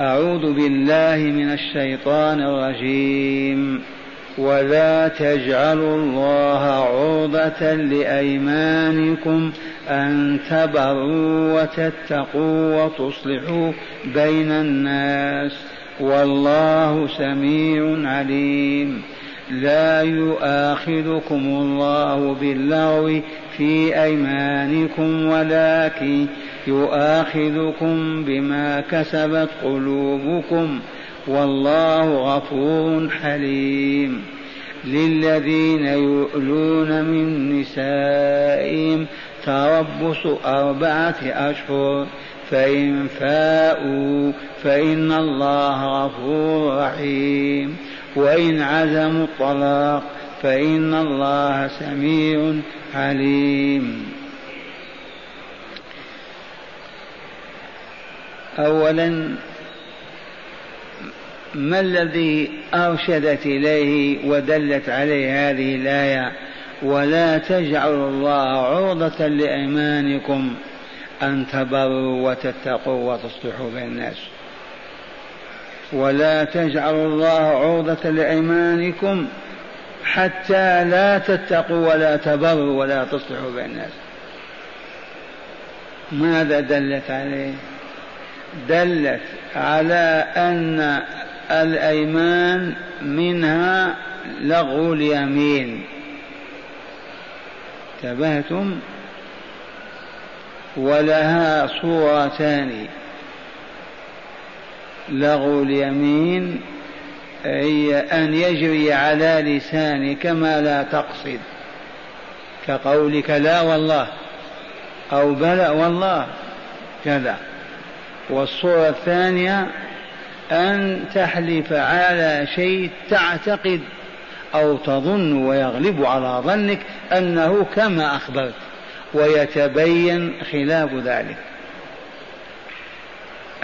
أعوذ بالله من الشيطان الرجيم. ولا تجعلوا الله عرضة لأيمانكم أن تبروا وتتقوا وتصلحوا بين الناس والله سميع عليم. لا يؤاخذكم الله باللغو في أيمانكم ولكن يؤاخذكم بما كسبت قلوبكم والله غفور حليم للذين يؤلون من نسائهم تربص أربعة أشهر فإن فاءوا فإن الله غفور رحيم وإن عزموا الطلاق فإن الله سميع عليم أولا ما الذي أرشدت إليه ودلت عليه هذه الآية؟ ولا تجعلوا الله عرضة لأيمانكم أن تبروا وتتقوا وتصلحوا بين الناس. ولا تجعلوا الله عرضة لأيمانكم حتى لا تتقوا ولا تبروا ولا تصلحوا بين الناس. ماذا دلت عليه؟ دلت على أن الأيمان منها لغو اليمين. انتبهتم؟ ولها صورتان. لغو اليمين هي أن يجري على لسانك ما لا تقصد. كقولك لا والله أو بلى والله كذا. والصورة الثانية أن تحلف على شيء تعتقد أو تظن ويغلب على ظنك أنه كما أخبرت ويتبين خلاف ذلك.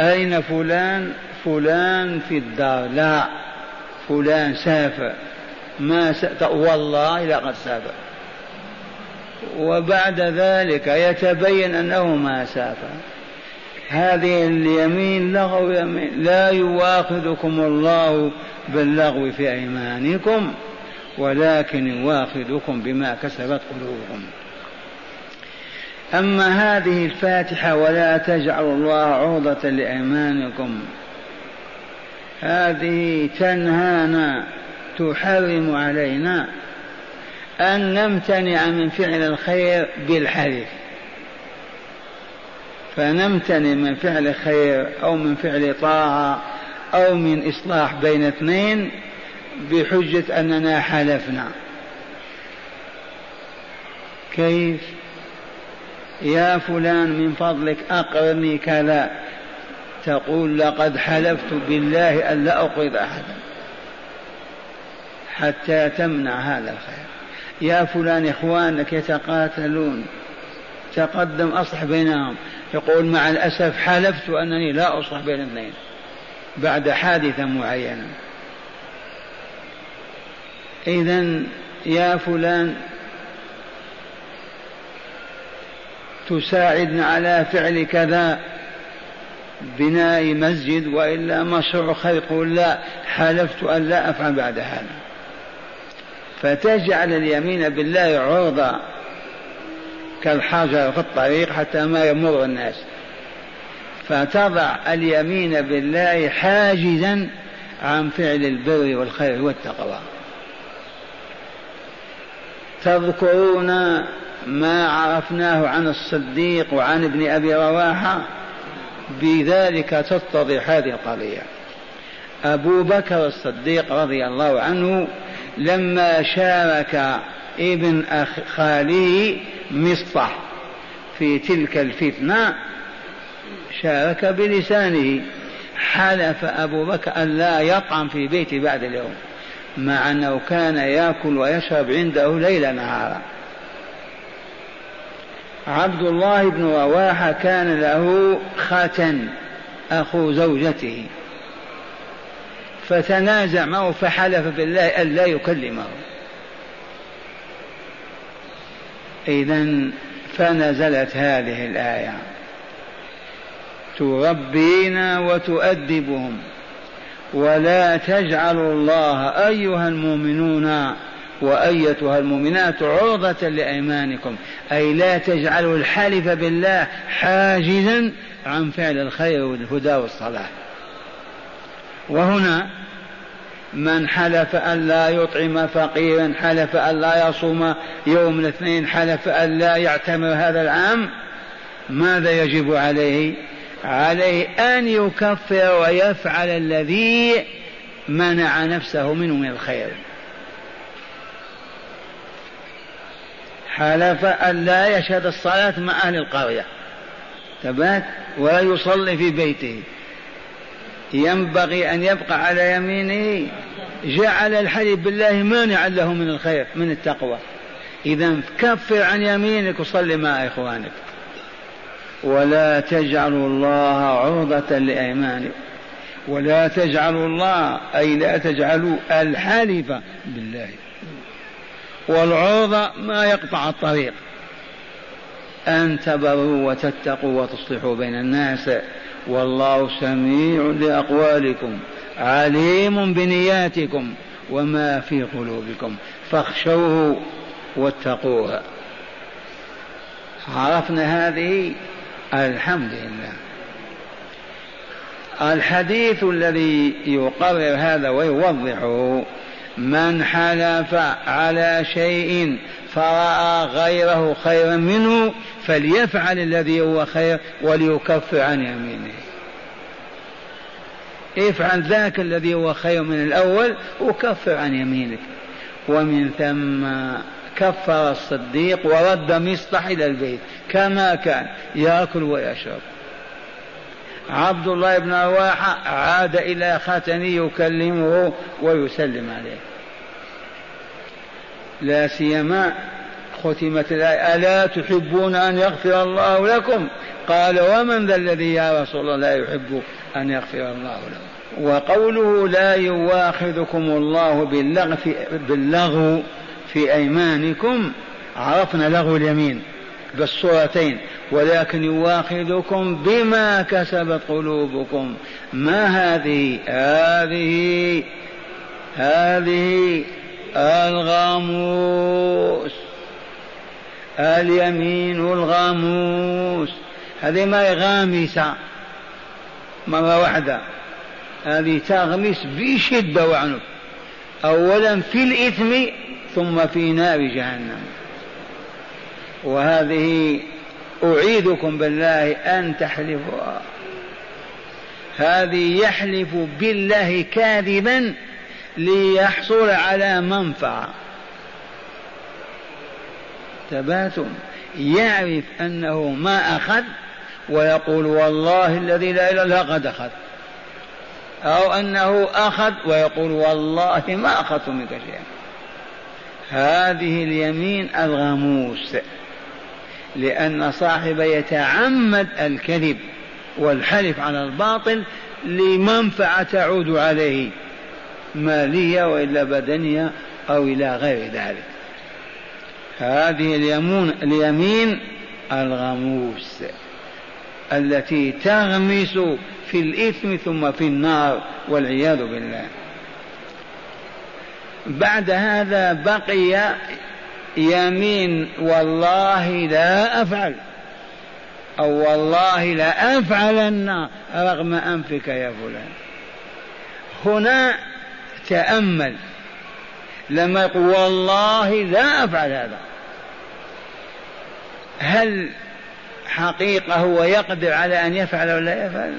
أين فلان؟ فلان في الدار. لا فلان سافر. ما س... والله لقد سافر. وبعد ذلك يتبين أنه ما سافر. هذه اليمين لغو يمين. لا يواخذكم الله باللغو في أيمانكم ولكن يواخذكم بما كسبت قلوبكم. أما هذه الفاتحة ولا تجعلوا الله عرضة لأيمانكم. هذه تنهانا تحرم علينا أن نمتنع من فعل الخير بالحلف فنمتنع من فعل خير أو من فعل طاعة أو من إصلاح بين اثنين بحجة أننا حلفنا. كيف؟ يا فلان من فضلك أقرني كذا. تقول لقد حلفت بالله أن لا أقرض أحدا حتى تمنع هذا الخير. يا فلان إخوانك يتقاتلون. تقدم أصلح بينهم. يقول مع الأسف حلفت أنني لا أصلح بين اثنين بعد حادثة معينة. إذا يا فلان تساعدنا على فعل كذا بناء مسجد وإلا مشروع خير قل لا. حلفت أن لا أفعل بعد هذا. فتجعل اليمين بالله عرضه كالحجر في الطريق حتى ما يمر الناس. فتضع اليمين بالله حاجزا عن فعل البر والخير والتقوى. تذكرون ما عرفناه عن الصديق وعن ابن أبي رواحة؟ بذلك تتضح هذه القضية. أبو بكر الصديق رضي الله عنه لما شارك ابن أخ خاله مصطح في تلك الفتنة شارك بلسانه. حلف أبو بكر أن لا يطعم في بيته بعد اليوم مع أنه كان يأكل ويشرب عنده ليل نهارا عبد الله بن رواحة كان له ختن أخو زوجته. فتنازع معه فحلف بالله ألا يكلمه. إذا فنزلت هذه الآية. تربينا وتؤدبهم. ولا تجعلوا الله أيها المؤمنون وأيتها المؤمنات عرضة لأيمانكم. أي لا تجعلوا الحلف بالله حاجزا عن فعل الخير والهدى والصلاح. وهنا من حلف أن لا يطعم فقيرا حلف أن لا يصوم يوم الاثنين حلف أن لا يعتمر هذا العام ماذا يجب عليه؟ عليه أن يكفر ويفعل الذي منع نفسه منه من الخير. حلف أن لا يشهد الصلاة مع أهل القرية. ثبات ولا يصلي في بيته. ينبغي أن يبقى على يمينه جعل الحلف بالله مانعا له من الخير من التقوى. إذا كفر عن يمينك وصلي مع إخوانك. ولا تجعلوا الله عرضة لأيمانكم. ولا تجعلوا الله أي لا تجعلوا الحلف بالله. والعرضة ما يقطع الطريق. أن تبروا وتتقوا وتصلحوا بين الناس. والله سميع لأقوالكم عليم بنياتكم وما في قلوبكم فاخشوه واتقوه. عرفنا هذه؟ الحمد لله. الحديث الذي يقرر هذا ويوضحه من حلف على شيء فرأى غيره خيرا منه فليفعل الذي هو خير وليكفر عن يمينه. افعل ذاك الذي هو خير من الأول وكفر عن يمينك. ومن ثم كفر الصديق ورد مصطح إلى البيت كما كان يأكل ويشرب. عبد الله بن رواحه عاد إلى ختنه يكلمه ويسلم عليه. لا سيما ختمت الآية ألا تحبون أن يغفر الله لكم؟ قال ومن ذا الذي يا رسول الله لا يحب أن يغفر الله له؟ وقوله لا يواخذكم الله باللغو في, باللغو في أيمانكم عرفنا لغو اليمين بالصورتين ولكن يواخذكم بما كسبت قلوبكم. ما هذه؟ هذه هذه الغاموس اليمين الغاموس. هذه ما غامسة مرة واحدة هذه تغمس بشدة وعنف. أولا في الإثم ثم في نار جهنم. وهذه أعيدكم بالله أن تحلفوا هذه يحلف بالله كاذبا ليحصل على منفعة. ثبات يعرف أنه ما أخذ ويقول والله الذي لا إله إلا قد أخذ. أو أنه أخذ ويقول والله ما أخذت منك شيئا. هذه اليمين الغموس لأن صاحب يتعمد الكذب والحلف على الباطل لمنفعة تعود عليه. مالية وإلا بدنية أو إلى غير ذلك. هذه اليمون اليمين الغموس التي تغمس في الإثم ثم في النار والعياذ بالله. بعد هذا بقي يمين والله لا أفعل. أو والله لا أفعلن رغم أنفك يا فلان. هنا تأمل. لما يقول والله لا أفعل هذا. هل حقيقة هو يقدر على أن يفعل ولا يفعل؟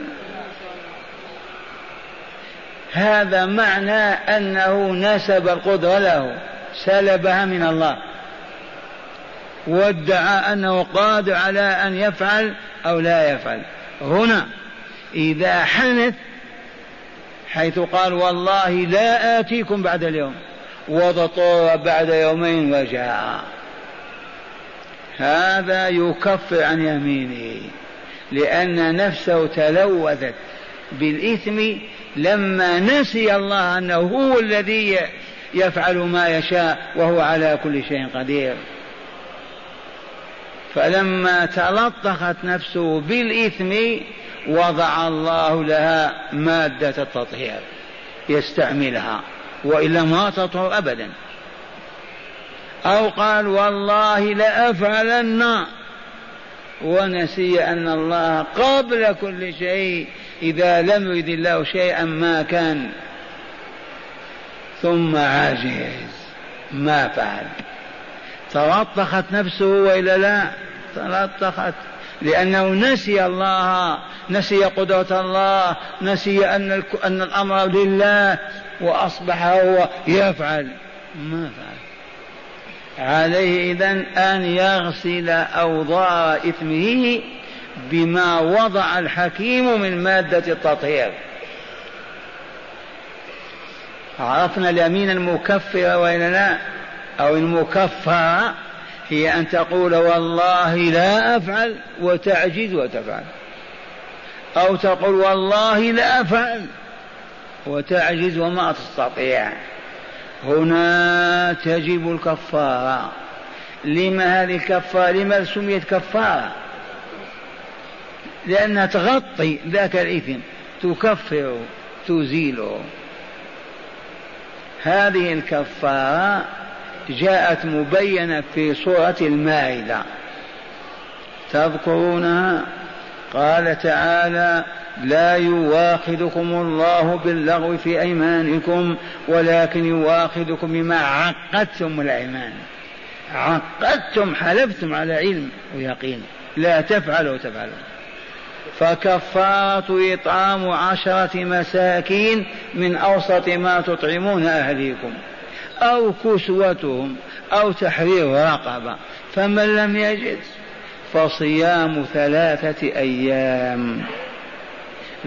هذا معنى أنه نسب القدرة له سلبها من الله. وادعى أنه قادر على أن يفعل أو لا يفعل. هنا إذا حنث حيث قال والله لا آتيكم بعد اليوم وضطر بعد يومين وجاء. هذا يكفر عن يمينه لأن نفسه تلوثت بالإثم لما نسي الله أنه هو الذي يفعل ما يشاء وهو على كل شيء قدير. فلما تلطخت نفسه بالإثم وضع الله لها مادة التطهير يستعملها وإلا ما تطهر أبدا. أو قال والله لأفعلن ونسي أن الله قبل كل شيء إذا لم يرد الله شيئا ما كان. ثم عاجز ما فعل. تلطخت نفسه وإلا لا؟ تلطخت لأنه نسي الله نسي قدرة الله نسي أن أن الأمر لله وأصبح هو يفعل. ما فعل. عليه اذا أن يغسل اوضار إثمه بما وضع الحكيم من مادة التطهير. عرفنا اليمين المكفرة وإلا لا أو المكفرة. هي أن تقول والله لا أفعل وتعجز وتفعل. أو تقول والله لا أفعل وتعجز وما تستطيع. هنا تجب الكفارة. لما هذه الكفارة؟ لما سميت كفارة؟ لأنها تغطي ذاك الإثم. تكفر تزيله هذه الكفارة جاءت مبينة في سورة المائدة. تذكرونها؟ قال تعالى لا يواخذكم الله باللغو في أيمانكم ولكن يواخذكم بما عقدتم الأيمان. عقدتم حلفتم على علم ويقين. لا تفعلوا تفعلوا. فكفارة إطعام عشرة مساكين من أوسط ما تطعمون أهليكم. أو كسوتهم أو تحرير رقبة فمن لم يجد فصيام ثلاثة أيام.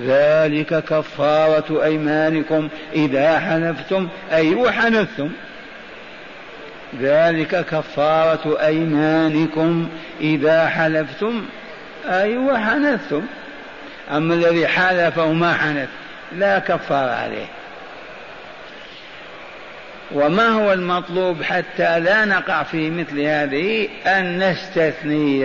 ذلك كفارة أيمانكم إذا حلفتم أي وحنثتم ذلك كفارة أيمانكم إذا حلفتم أي وحنثتم أما الذي حلف وما حنث لا كفار عليه. وما هو المطلوب حتى لا نقع في مثل هذه أن نستثني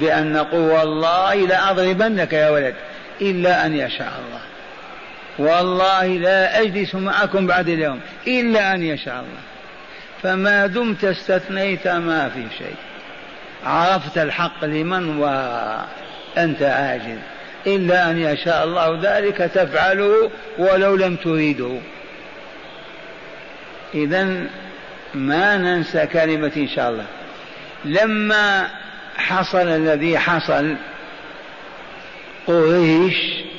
بأن نقول والله لأضربنك يا ولد إلا أن يشاء الله. والله لا أجلس معكم بعد اليوم إلا أن يشاء الله. فما دمت استثنيت ما في شيء. عرفت الحق لمن وأنت عاجز إلا أن يشاء الله ذلك تفعله ولو لم تريده. إذا ما ننسى كلمة إن شاء الله. لما حصل الذي حصل قريش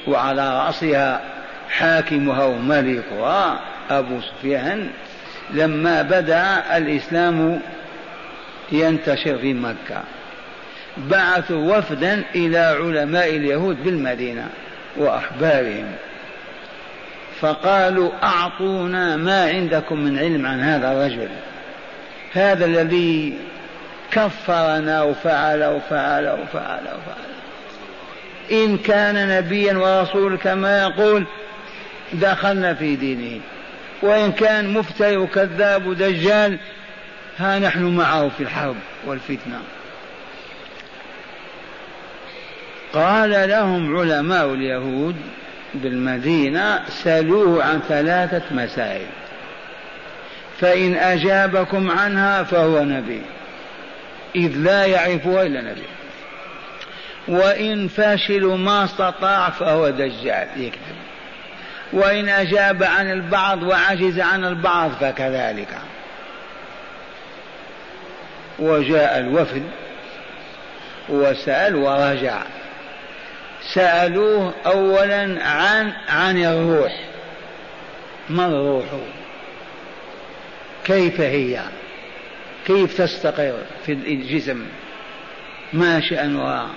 وعلى رأسها حاكمها وملكها أبو سفيان لما بدأ الإسلام ينتشر في مكة. بعثوا وفدا إلى علماء اليهود بالمدينة وأحبارهم فقالوا أعطونا ما عندكم من علم عن هذا الرجل. هذا الذي كفرنا وفعل وفعل وفعل وفعل. إن كان نبيا ورسول كما يقول دخلنا في دينه. وإن كان مفتري وكذاب ودجال ها نحن معه في الحرب والفتنة. قال لهم علماء اليهود بالمدينة سلوه عن ثلاثة مسائل. فإن أجابكم عنها فهو نبي. إذ لا يعرفها إلا نبي. وإن فشلوا ما استطاع فهو دجال يكذب. وإن أجاب عن البعض وعجز عن البعض فكذلك. وجاء الوفد وسأل ورجع. سألوه أولا عن عن الروح. ما الروح؟ كيف هي؟ كيف تستقر في الجسم؟ ما شأنها؟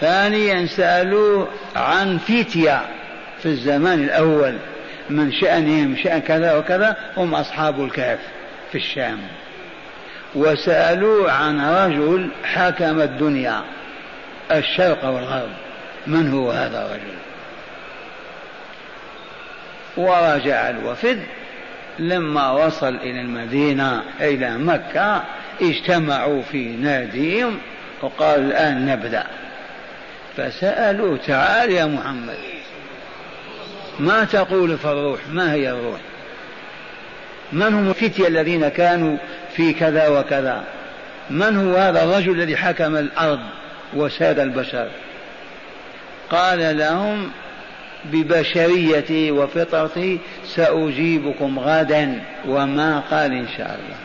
ثانيا سألوه عن فتية في الزمان الأول. من شأنهم شأن كذا وكذا هم أصحاب الكهف في الشام. وسألوه عن رجل حكم الدنيا الشرق والغرب. من هو هذا الرجل؟ ورجع الوفد. لما وصل إلى المدينة إلى مكة اجتمعوا في ناديهم وقال الآن نبدأ. فسألوا تعال يا محمد ما تقول في الروح؟ ما هي الروح؟ من هم الفتية الذين كانوا في كذا وكذا. من هو هذا الرجل الذي حكم الأرض وساد البشر؟ قال لهم ببشريتي وفطرتي سأجيبكم غدا وما قال إن شاء الله.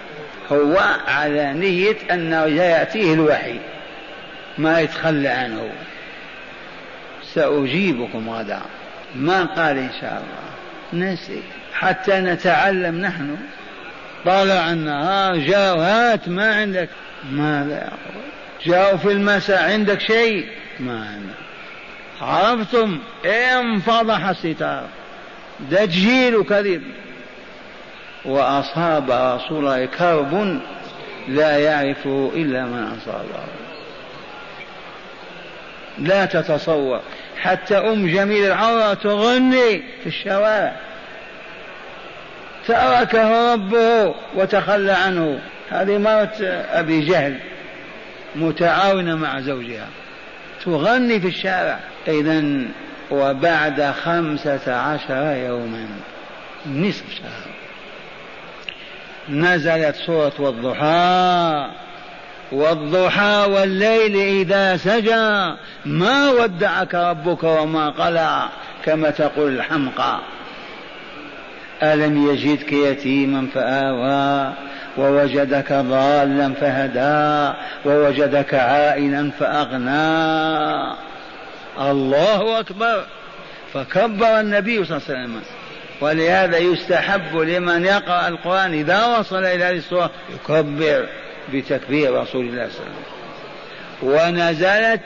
هو على نية أنه يأتيه الوحي ما يتخلى عنه. سأجيبكم غدا ما قال إن شاء الله. نسي حتى نتعلم نحن طلع النهار جاء هات ما عندك. ماذا يقول جاءوا في المساء. عندك شيء؟ ما عندك. عرفتم؟ انفضح الستار. دجيل كذب وأصاب رسول الله كرب لا يعرفه إلا من أصابه لا تتصور. حتى أم جميل العورة تغني في الشوارع. تركه ربه وتخلى عنه. هذه مرت أبي جهل متعاونة مع زوجها. تغني في الشارع. إذا وبعد خمسة عشر يوما نصف شهر نزلت سورة والضحى. والضحى والليل إذا سجى ما ودعك ربك وما قلع كما تقول الحمقى. ألم يجدك يتيما فآوى ووجدك ضالا فهدى ووجدك عائلا فأغنى. الله أكبر. فكبر النبي صلى الله عليه وسلم. ولهذا يستحب لمن يقرأ القرآن إذا وصل إلى هذه السورة يكبر بتكبير رسول الله صلى الله عليه وسلم. ونزلت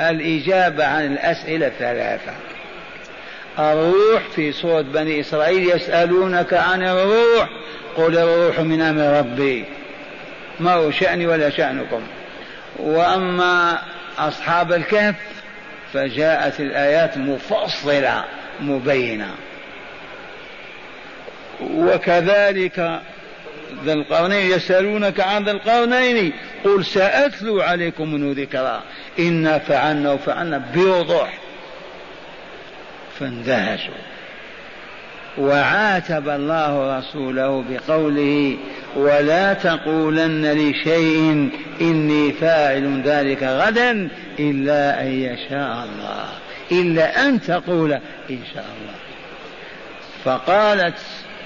الإجابة عن الأسئلة الثلاثة. الروح في سورة بني إسرائيل يسألونك عن الروح قل الروح من أمر ربي. ما هو شأني ولا شأنكم. وأما أصحاب الكهف فجاءت الآيات مفصلة مبينة. وكذلك ذا القرنين يسألونك عن ذا القرنين قل سأتلو عليكم منه ذكرى إنا فعلنا وفعلنا بوضوح. فاندهشوا وعاتب الله رسوله بقوله ولا تقولن لشيء إني فاعل ذلك غدا إلا أن يشاء الله. إلا أن تقول إن شاء الله. فقالت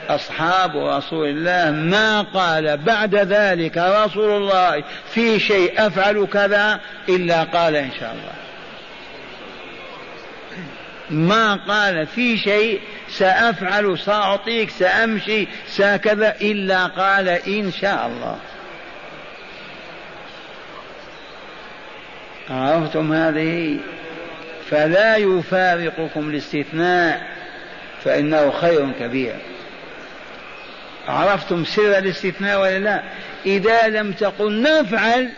أصحاب رسول الله ما قال بعد ذلك رسول الله في شيء أفعل كذا إلا قال إن شاء الله. ما قال في شيء سأفعل سأعطيك سأمشي سكذا إلا قال إن شاء الله. عرفتم هذه؟ فلا يفارقكم الاستثناء فإنه خير كبير. عرفتم سر الاستثناء ولا لا؟ إذا لم تقل نفعل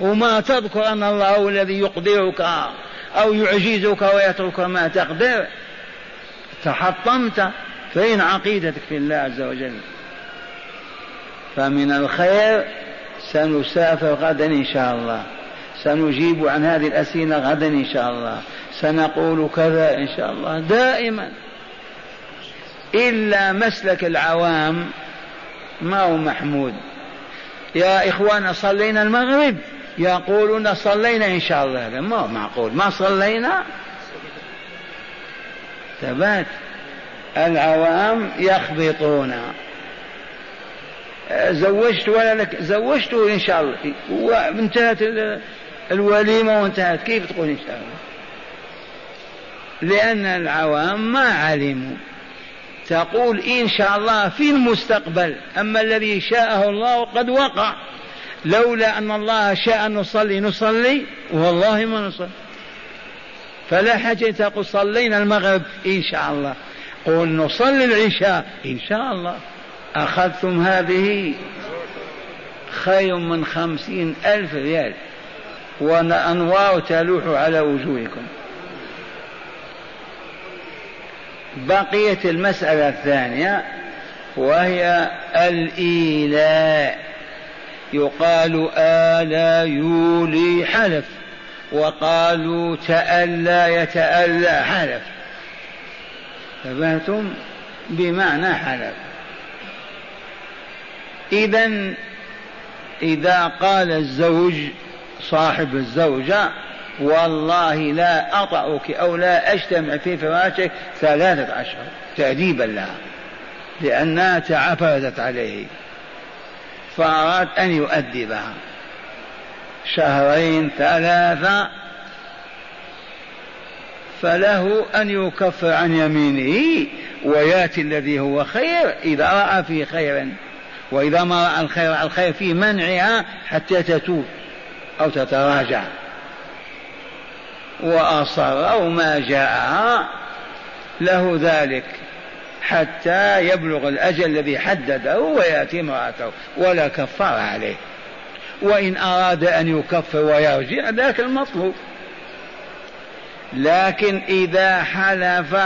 وما تذكر أن الله هو الذي يقدرك. أو يعجزك ويترك ما تقدر تحطمت فين عقيدتك في الله عز وجل. فمن الخير سنسافر غدا إن شاء الله. سنجيب عن هذه الأسئلة غدا إن شاء الله. سنقول كذا إن شاء الله. دائما. إلا مسلك العوام ما هو محمود. يا إخوانا صلينا المغرب. يقولون صلينا إن شاء الله. هذا ما معقول. ما صلينا؟ ثبات. العوام يخبطون. زوجت ولا لك زوجته إن شاء الله. وانتهت الوليمة وانتهت. كيف تقول إن شاء الله؟ لأن العوام ما علموا. تقول إن شاء الله في المستقبل. أما الذي شاءه الله قد وقع. لولا أن الله شاء نصلي نصلي والله ما نصلي. فلا حاجة تقول صلينا المغرب إن شاء الله. قل نصلي العشاء إن شاء الله. أخذتم هذه خير من خمسين ألف ريال. وأنوار تلوح على وجوهكم. بقيت المسألة الثانية وهي الإيلاء. يقال آلا يولي حلف وقالوا تألى يتألى حلف. تبهتم بمعنى حلف. إذا إذا قال الزوج صاحب الزوجة والله لا أطأك أو لا أجتمع في فراشك ثلاثة أشهر تأديبا لها لأنها تعفرت عليه. فأراد أن يؤدبها. شهرين ثلاثة فله أن يكفر عن يمينه ويأتي الذي هو خير إذا رأى فيه خيرا. وإذا ما رأى الخير الخير في منعها حتى تتوب أو تتراجع. وأصر أو ما جاءها له ذلك. حتى يبلغ الأجل الذي حدده ويأتي امرأته ولا كفار عليه. وإن أراد أن يكفر ويرجع ذاك المطلوب. لكن إذا حلف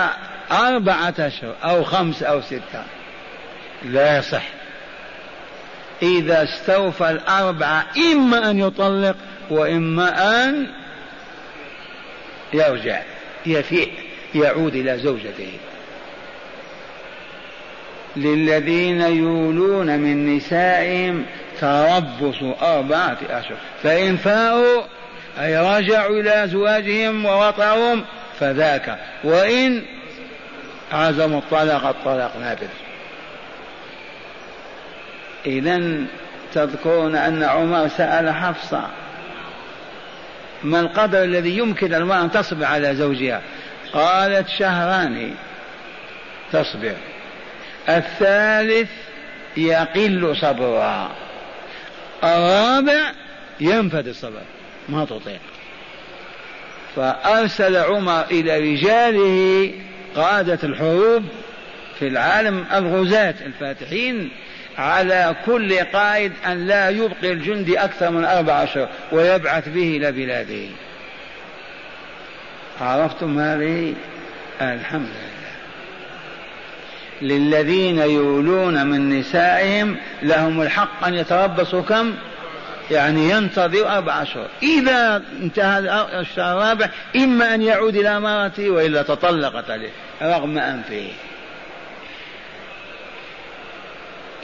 أربعة أشهر أو خمس أو ستة لا يصح. إذا استوفى الأربعة إما أن يطلق وإما أن يرجع يفيء يعود إلى زوجته. للذين يولون من نسائهم تربص أربعة أشهر. فإن فاءوا أي رجعوا إلى أزواجهم ووطئهم فذاك. وإن عزموا الطلاق الطلاق نافذ. إذا تذكرون أن عمر سأل حفصة ما القدر الذي يمكن المرأة أن تصبر على زوجها؟ قالت شهران تصبر الثالث يقل صبرها الرابع ينفذ الصبر. ما تطيق. فأرسل عمر إلى رجاله قادة الحروب في العالم الغزاة الفاتحين على كل قائد أن لا يبقي الجندي أكثر من أربع أشهر ويبعث به إلى بلاده عرفتم هذه؟ الحمد لله. للذين يولون من نسائهم لهم الحق أن يتربصوا كم؟ يعني ينتظر أربع أشهر. إذا انتهى الشهر الرابع إما أن يعود إلى مرته وإلا تطلقت عليه رغم أنفه.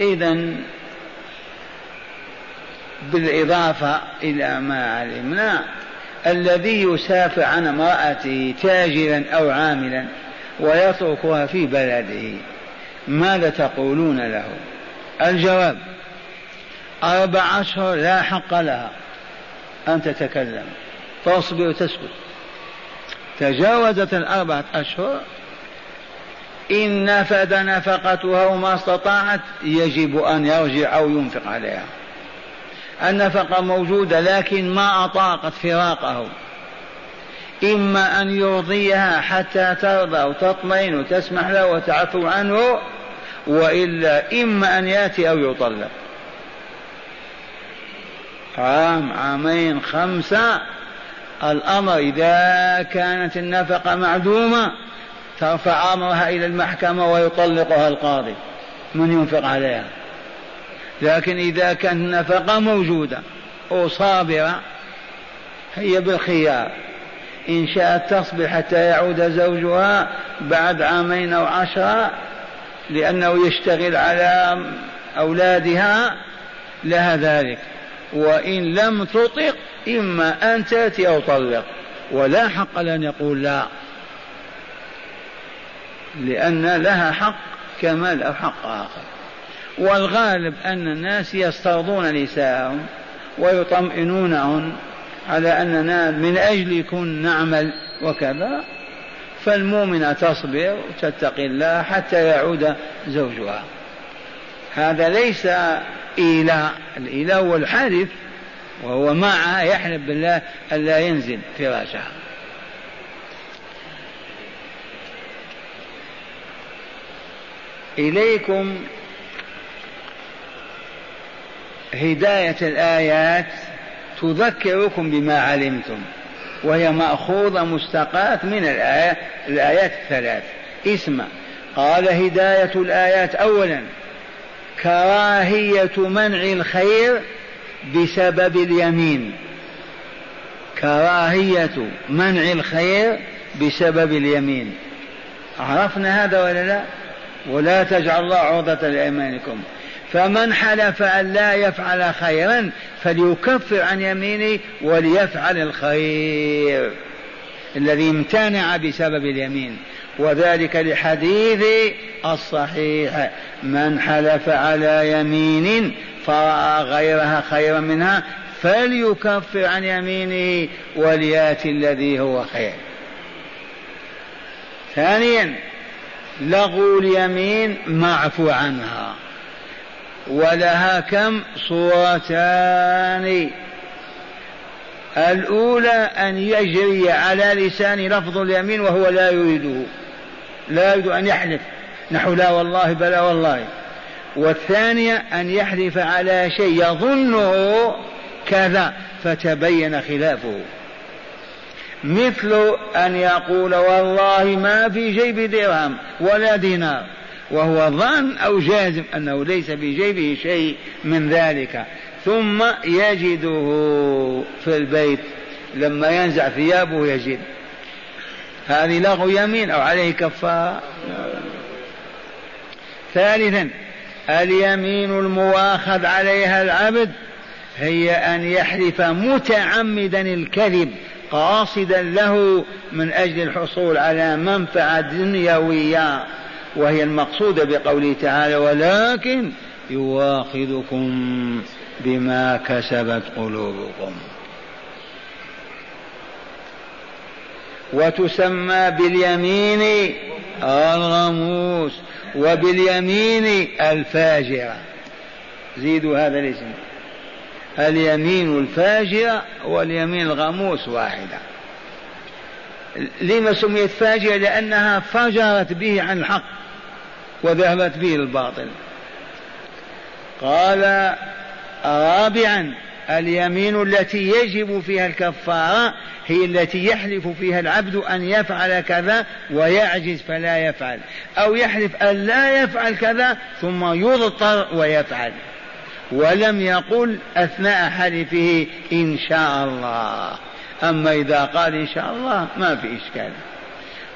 إذا بالإضافة إلى ما علمنا الذي يسافر عن امرأته تاجرا أو عاملا ويتركها في بلده. ماذا تقولون له؟ الجواب أربع أشهر لا حق لها. أن تتكلم. تصبر وتسكت تجاوزت الأربعة أشهر إن نفد نفقتها وما استطاعت يجب أن يرجع أو ينفق عليها. النفقة موجودة لكن ما أطاقت فراقه. إما أن يرضيها حتى ترضى وتطمئن وتسمح له وتعفو عنه وإلا إما أن يأتي أو يطلق. عام عامين خمسة الأمر إذا كانت النفقة معدومة ترفع أمرها إلى المحكمة ويطلقها القاضي من ينفق عليها. لكن إذا كانت النفقة موجودة وصابرة هي بالخيار. إن شاءت تصبر حتى يعود زوجها بعد عامين أو عشرة لأنه يشتغل على أولادها لها ذلك. وإن لم تطق إما أن تأتي أو طلق. ولا حق لأن يقول لا. لأن لها حق كما له حق آخر. والغالب أن الناس يسترضون نساءهم ويطمئنونهن على أننا من أجلكم نعمل وكذا. فالمؤمنة تصبر وتتقي الله حتى يعود زوجها. هذا ليس إيلاء. الإيلاء هو الحلف وهو معها يحلف بالله ألا ينزل فراشها. إليكم هداية الآيات تذكركم بما علمتم. وهي مأخوذة مستقاة من الآيات الآيات الثلاث. اسمع. قال هداية الآيات. أولا كراهية منع الخير بسبب اليمين. كراهية منع الخير بسبب اليمين. عرفنا هذا ولا لا؟ ولا تجعل الله عرضة لأيمانكم. فمن حلف أن لا يفعل خيرا فليكفر عن يمينه وليفعل الخير الذي امتنع بسبب اليمين. وذلك لحديث الصحيح. من حلف على يمين فرأى غيرها خيرا منها فليكفر عن يمينه وليأتي الذي هو خير. ثانيا لغو اليمين معفو عنها. ولها كم صورتان؟ الأولى أن يجري على لسان لفظ اليمين وهو لا يريده. لا يريد أن يحلف. نحو لا والله بلا والله. والثانية أن يحلف على شيء يظنه كذا فتبين خلافه. مثل أن يقول والله ما في جيب درهم ولا دينار. وهو ظن أو جازم أنه ليس في جيبه شيء من ذلك. ثم يجده في البيت. لما ينزع ثيابه يجد. هذه لغو يمين أو عليه كفارة ثالثا اليمين المواخذ عليها العبد هي أن يحلف متعمدا الكذب قاصدا له من أجل الحصول على منفعة دنيوية. وهي المقصودة بقوله تعالى ولكن يواخذكم بما كسبت قلوبكم. وتسمى باليمين الغموس وباليمين الفاجرة زيدوا هذا الاسم. اليمين الفاجرة واليمين الغموس واحدة. لما سميت فاجرة لأنها فجرت به عن الحق. وذهبت به الباطل. قال رابعا اليمين التي يجب فيها الكفارة هي التي يحلف فيها العبد أن يفعل كذا ويعجز فلا يفعل أو يحلف أن لا يفعل كذا ثم يضطر ويفعل. ولم يقل أثناء حلفه إن شاء الله. أما إذا قال إن شاء الله ما في إشكال.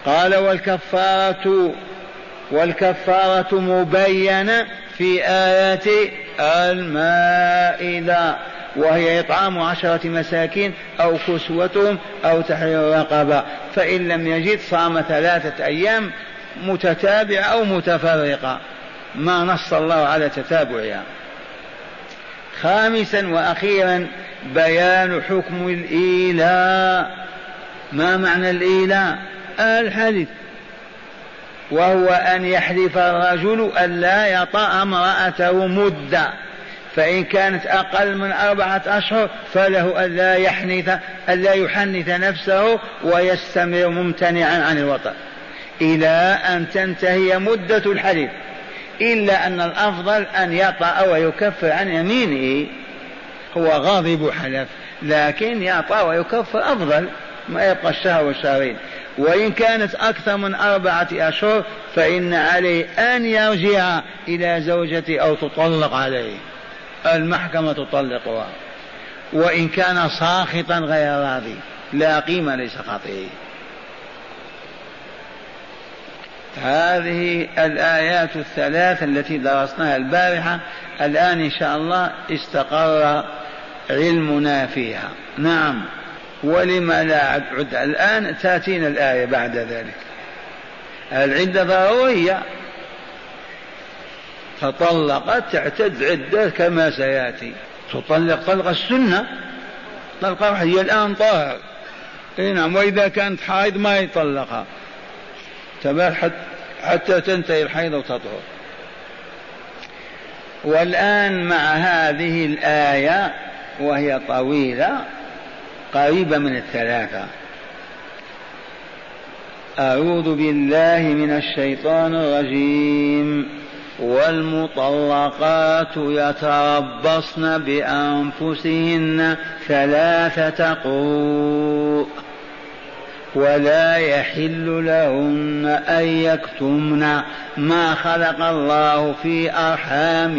قال والكفارة والكفارة مبينة في آية المائدة وهي إطعام عشرة مساكين أو كسوتهم أو تحرير رقبة. فإن لم يجد صام ثلاثة أيام متتابعة أو متفرقة. ما نص الله على تتابعها. خامسا وأخيرا بيان حكم الإيلاء. ما معنى الإيلاء؟ الحديث. وهو أن يحلف الرجل أن لا يطأ امرأته مدة. فإن كانت أقل من أربعة أشهر فله ألا يحنث ألا يحنث نفسه ويستمر ممتنعا عن الوطن إلى أن تنتهي مدة الحلف إلا أن الأفضل أن يطأ ويكفر عن يمينه. هو غاضب حلف لكن يعطى ويكفر أفضل ما يبقى الشهر والشهرين. وإن كانت أكثر من أربعة أشهر فإن عليه أن يرجع إلى زوجته أو تطلق عليه. المحكمة تطلقها. وإن كان ساخطا غير راضي. لا قيمة لسخطه هذه الآيات الثلاث التي درسناها البارحة. الآن إن شاء الله استقر علمنا فيها. نعم. ولما لا عد الآن تأتينا الآية بعد ذلك. العدة ضرورية. فطلقت تعتد عدة كما سيأتي. تطلق طلق السنة. طلقة هي الآن طاهر. نعم. وإذا كانت حائض ما يطلقها. تبال حتى تنتهي الحيض وتطهر. والآن مع هذه الآية وهي طويلة قريبة من الثلاثة. أعوذ بالله من الشيطان الرجيم. والمطلقات يتربصن بأنفسهن ثلاثة قروء. ولا يحل لهن أن يكتمن ما خلق الله في أرحام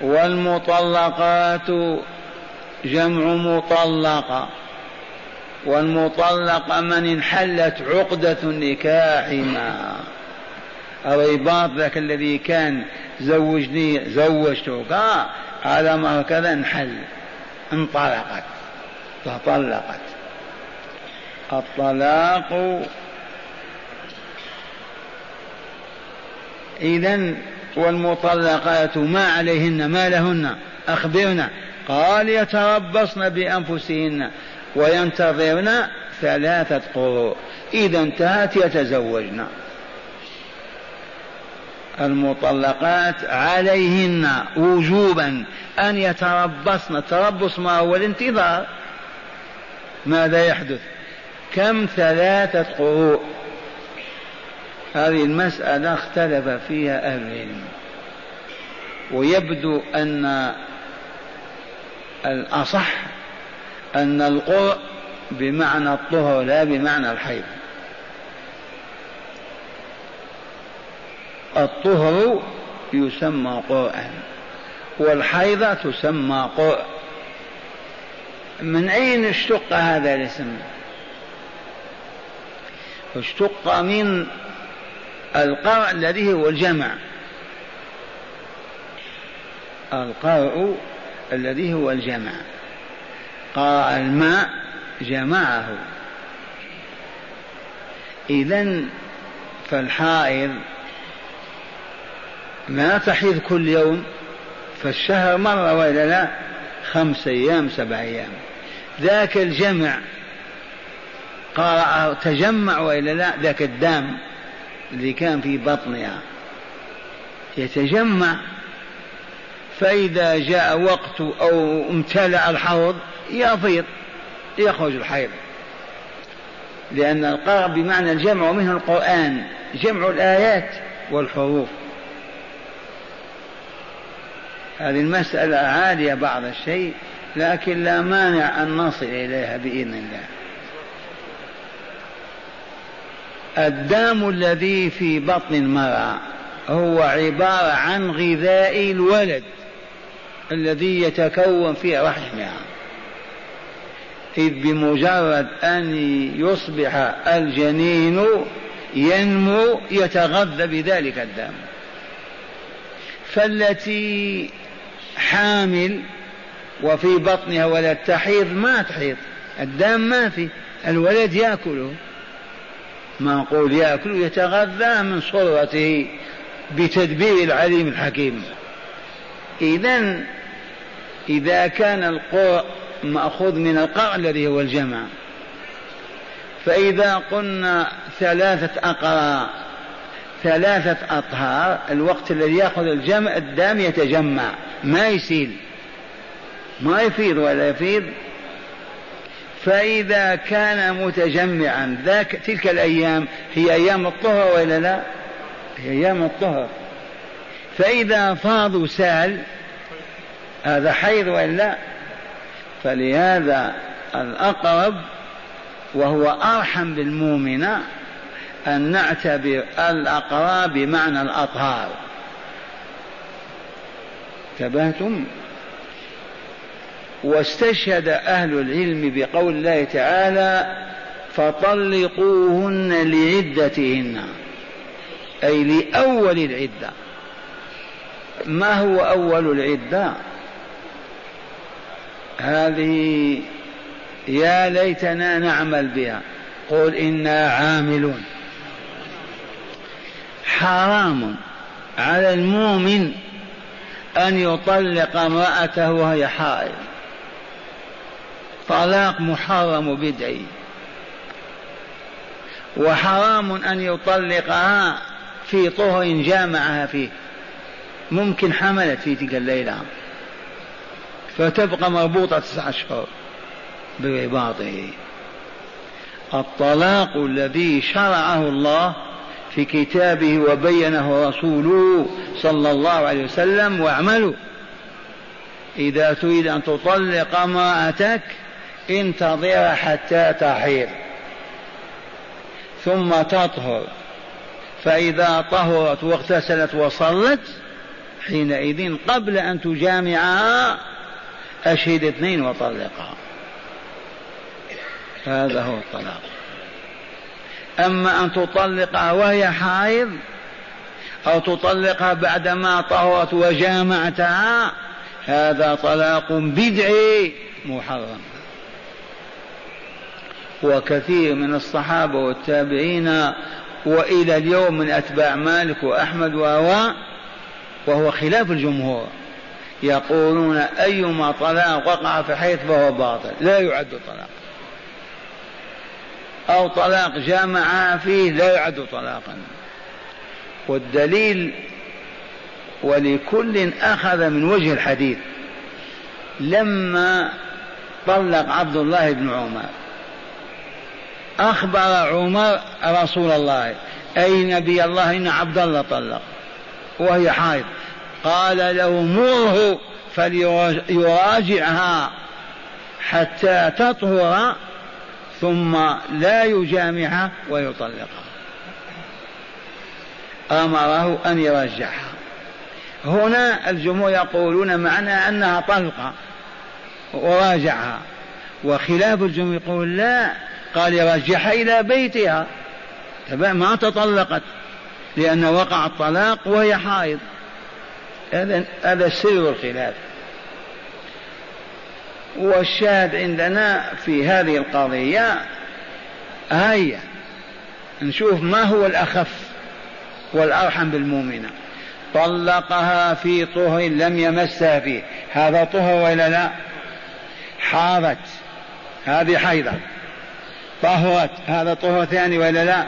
والمطلقات جمع مطلقة والمطلقة من انحلت عقدة النكاح ما. الرباط ذاك الذي كان زوجني زوجتك على ما هكذا انحل. انطلقت. تطلقت. الطلاق إذا والمطلقات ما عليهن ما لهن أخبرنا. قال يتربصن بأنفسهن وينتظرن ثلاثة قروء إذا انتهت يتزوجن. المطلقات عليهن وجوبا أن يتربصن. تربص ما هو الانتظار. ماذا يحدث؟ كم ثلاثة قروء هذه المسألة اختلف فيها أهل العلم. ويبدو أن الأصح أن القرء بمعنى الطهر لا بمعنى الحيض. الطهر يسمى قرآن والحيضة تسمى قرء. من أين اشتق هذا الاسم؟ اشتق من القرء الذي هو الجمع. القرء الذي هو الجمع. قرأ الماء جمعه. إذا فالحائض ما تحيض كل يوم فالشهر مرة ولا لا خمس أيام سبع أيام. ذاك الجمع قرأ تجمع وإلا لا ذاك الدم. اللي كان في بطنها. يتجمع فإذا جاء وقت أو امتلأ الحوض يفيض يخرج الحيض. لأن القرء بمعنى الجمع ومنه القرآن جمع الآيات والحروف. هذه المسألة عالية بعض الشيء لكن لا مانع أن نصل إليها بإذن الله. الدم الذي في بطن المرأة هو عبارة عن غذاء الولد الذي يتكون في رحمها. إذ بمجرد أن يصبح الجنين ينمو يتغذى بذلك الدم. فالتي حامل وفي بطنها ولد تحيض ما تحيض الدم ما في الولد يأكله. معقول ياكل يتغذى من صلبته بتدبير العليم الحكيم. اذا إذا كان القرء مأخوذ من القرء الذي هو الجمع. فإذا قلنا ثلاثة اقراء ثلاثة أطهار الوقت الذي يأخذ الجمع الدم يتجمع. ما يسيل. ما يفيض ولا يفيض. فإذا كان متجمعا ذاك تلك الأيام هي أيام الطهر وإلا لا؟ هي أيام الطهر. فإذا فاضوا سال هذا حيض وإلا فلهذا الأقرب وهو أرحم بالمؤمنة أن نعتبر الأقراب بمعنى الأطهار. انتبهتم؟ واستشهد أهل العلم بقول الله تعالى فطلقوهن لعدتهن أي لأول العدة. ما هو أول العدة؟ هذه يا ليتنا نعمل بها. قل إنا عاملون. حرام على المؤمن أن يطلق امرأته وهي حائض. طلاق محرم بدعي. وحرام أن يطلقها في طهر جامعها فيه. ممكن حملت في تلك الليلة. فتبقى مربوطة تسعة أشهر برباطه الطلاق الذي شرعه الله في كتابه وبينه رسوله صلى الله عليه وسلم واعملوا. إذا تريد أن تطلق امرأتك انتظر حتى تحيض. ثم تطهر. فإذا طهرت واغتسلت وصلت حينئذ قبل أن تجامعها أشهد اثنين وطلقها هذا هو الطلاق. أما أن تطلقها وهي حائض أو تطلقها بعدما طهرت وجامعتها هذا طلاق بدعي محرم. وكثير من الصحابة والتابعين وإلى اليوم من أتباع مالك وأحمد وهو وهو خلاف الجمهور. يقولون أيما طلاق وقع في حيث فهو باطل لا يعد طلاق أو طلاق جامع فيه لا يعد طلاقا. والدليل ولكل أخذ من وجه الحديث لما طلق عبد الله بن عمر أخبر عمر رسول الله أي نبي الله إن عبد الله طلق وهي حائض. قال له مره فليراجعها حتى تطهر ثم لا يجامعها ويطلقها أمره أن يرجعها هنا الجمهور يقولون معنى أنها طلقة وراجعها. وخلاف الجمهور يقول لا قال يرجعها إلى بيتها. ما تطلقت لأن وقع الطلاق وهي حائض. هذا هذا سر الخلاف. والشاهد عندنا في هذه القضية آية نشوف ما هو الأخف والأرحم بالمؤمنة. طلقها في طهر لم يمسها فيه. هذا طهر ولا لا؟ حارت هذه حيضة. طهرت. هذا طهر ثاني ولا لا؟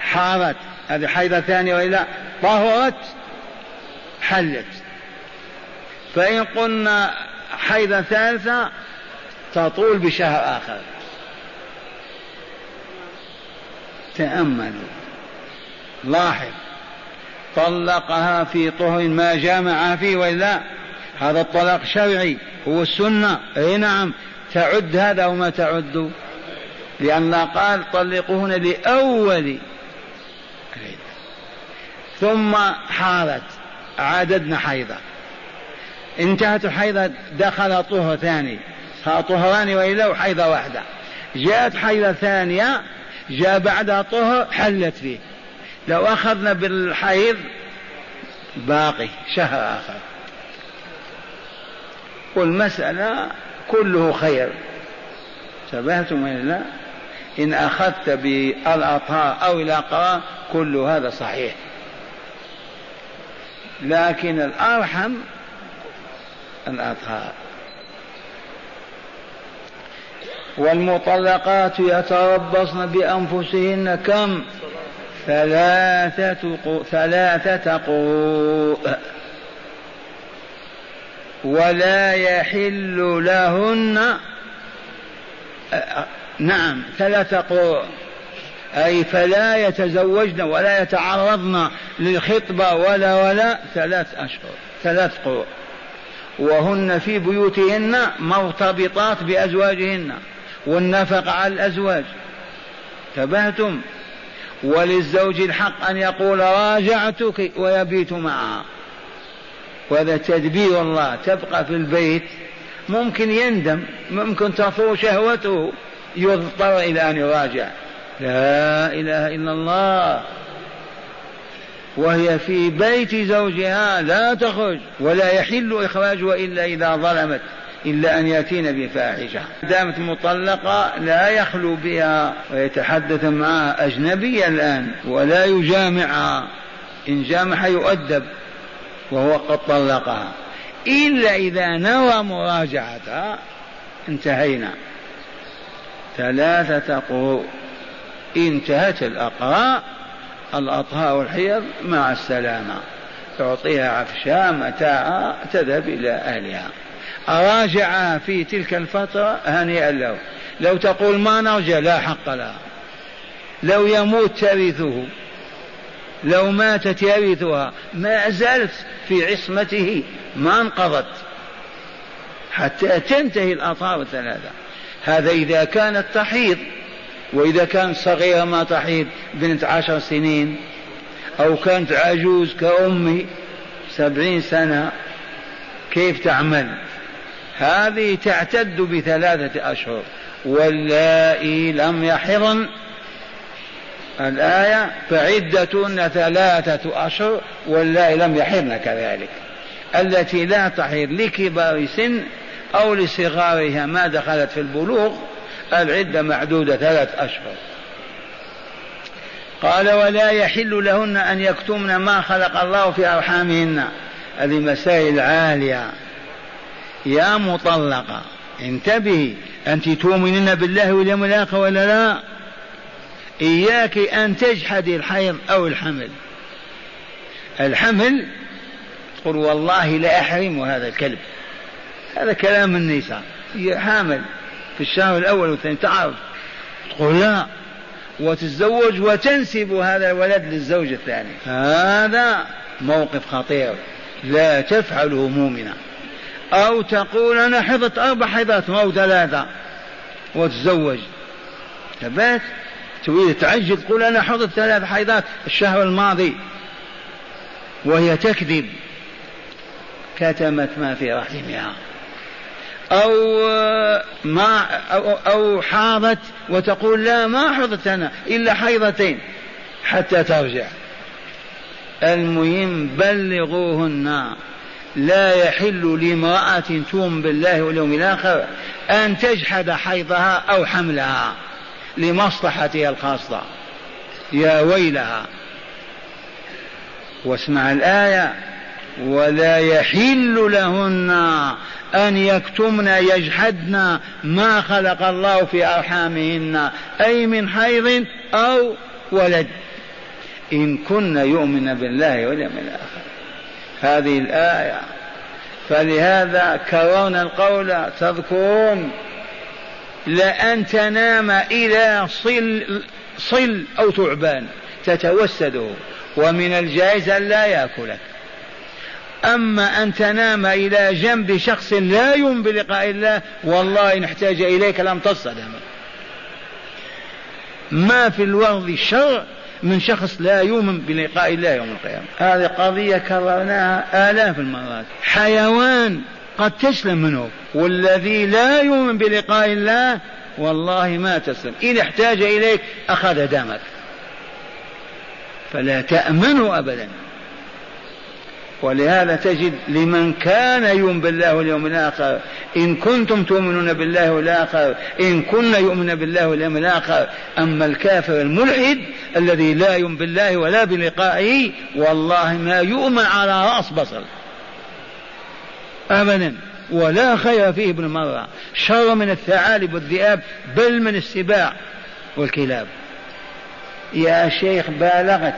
حارت. هذه حيضة ثانية ولا لا طهرت. حلت. فإن قلنا حيضة ثالثة تطول بشهر آخر. تأملوا. لاحظ. طلقها في طهر ما جامع فيه وإلا؟ هذا الطلاق شرعي. هو السنة. أي نعم. تعد هذا وما تعد؟ لأن قال طلقوهن لأول ثم حالت عددنا حيضة انتهت الحيضة دخل طهر ثاني. طهران وإلا وحيضة واحدة. جاءت حيضة ثانية جاء بعدها طهر حلت فيه. لو أخذنا بالحيض باقي شهر آخر. والمسألة كله خير. شبهتم ولا إن أخذت بالأطهار أو الأقراء كل هذا صحيح. لكن الأرحم الأطهار. والمطلقات يتربصن بأنفسهن كم؟ ثلاثة ثلاثة قروء. ولا يحل لهن نعم. ثلاثة قروء أي فلا يتزوجن ولا يتعرضن للخطبة ولا ولا ثلاث أشهر ثلاث قروء وهن في بيوتهن مرتبطات بأزواجهن. والنفقة على الأزواج. تبهتم وللزوج الحق أن يقول راجعتك ويبيت معها. وهذا تدبير الله. تبقى في البيت. ممكن يندم. ممكن تثور شهوته. يضطر إلى أن يراجع. لا إله إلا الله. وهي في بيت زوجها لا تخرج ولا يحل إخراجها إلا إذا ظلمت إلا أن يأتين بفاحشة. دامت مطلقة لا يخلو بها ويتحدث معها أجنبية الآن ولا يجامعها. إن جامع يؤدب وهو قد طلقها. إلا إذا نوى مراجعتها انتهينا. ثلاثة قروء. انتهت الأقراء الأطهاء والحيض مع السلامة. تعطيها عفشاء متاعها تذهب إلى أهلها. أراجعها في تلك الفترة هنيئا له. لو تقول ما نرجع لا حق لها لو يموت ترثه. لو ماتت يرثها. ما زالت في عصمته. ما انقضت. حتى تنتهي الأطهار الثلاثة. هذا إذا كانت تحيض وإذا كانت صغيرة ما تحيض بنت عشر سنين أو كانت عجوز كأمي سبعين سنة كيف تعمل؟ هذه تعتد بثلاثة أشهر. واللائي لم يحضن. الآية فعدتهن ثلاثة أشهر واللائي لم يحضن كذلك. التي لا تحيض لكبار سن أو لصغارها ما دخلت في البلوغ العدة معدودة ثلاث أشهر. قال ولا يحل لهن أن يكتمن ما خلق الله في أرحامهن. هذه مسائل عالية. يا مطلقة انتبهي. أنت تؤمنين بالله واليوم الآخر ولا لا؟ إياك أن تجحدي الحيض أو الحمل. الحمل تقول والله لا أحرم هذا الكلب. هذا كلام النساء هي حامل في الشهر الأول والثاني. تعرف تقول لا. وتتزوج وتنسب هذا الولد للزوج الثاني. هذا موقف خطير. لا تفعله مؤمنة. أو تقول أنا حفظت أربع حيضات أو ثلاثة. وتتزوج. ثبات تريد تعجل. تقول أنا حفظت ثلاث حيضات الشهر الماضي. وهي تكذب. كتمت ما في رحمها. أو ما أو, أو حاضت وتقول لا ما حضت أنا إلا حيضتين حتى ترجع. المهم بلغوهن لا يحل لامرأة تؤمن بالله واليوم الآخر أن تجحد حيضها أو حملها لمصلحتها الخاصة. يا ويلها. واسمع الآية. ولا يحل لهن أن يكتمن يجحدن ما خلق الله في أرحامهن أي من حيض أو ولد. إن كن يؤمن بالله واليوم الآخر. هذه الآية. فلهذا كررنا القول تذكرون لأن تنام إلى صل صل أو تعبان تتوسده ومن الجائز أن لا يأكلك. أما أن تنام إلى جنب شخص لا يؤمن بلقاء الله والله إن احتاج إليك لم تصدم. ما في الورد شر من شخص لا يؤمن بلقاء الله يوم القيامة. هذه قضية كررناها آلاف المرات. حيوان قد تسلم منه والذي لا يؤمن بلقاء الله والله ما تسلم. إن احتاج إليك أخذ دمك. فلا تأمنه أبدا. ولهذا تجد لمن كان يؤمن بالله واليوم الآخر إن كنتم تؤمنون بالله والآخر إن كنا يؤمن بالله واليوم الآخر أما الكافر الملحد الذي لا يؤمن بالله ولا بلقائه والله ما يؤمن على رأس بصر. أبدا. ولا خير فيه ابن مرة. شر من الثعالب والذئاب بل من السباع والكلاب. يا شيخ بالغت.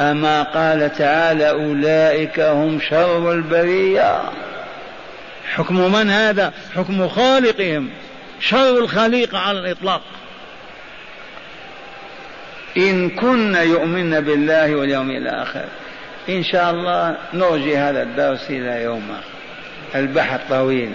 أما قال تعالى أولئك هم شر البرية. حكم من هذا؟ حكم خالقهم. شر الخليقة على الإطلاق. إن كن يؤمن بالله واليوم الآخر. إن شاء الله نرجي هذا الدرس إلى يوم آخر. البحث طويل.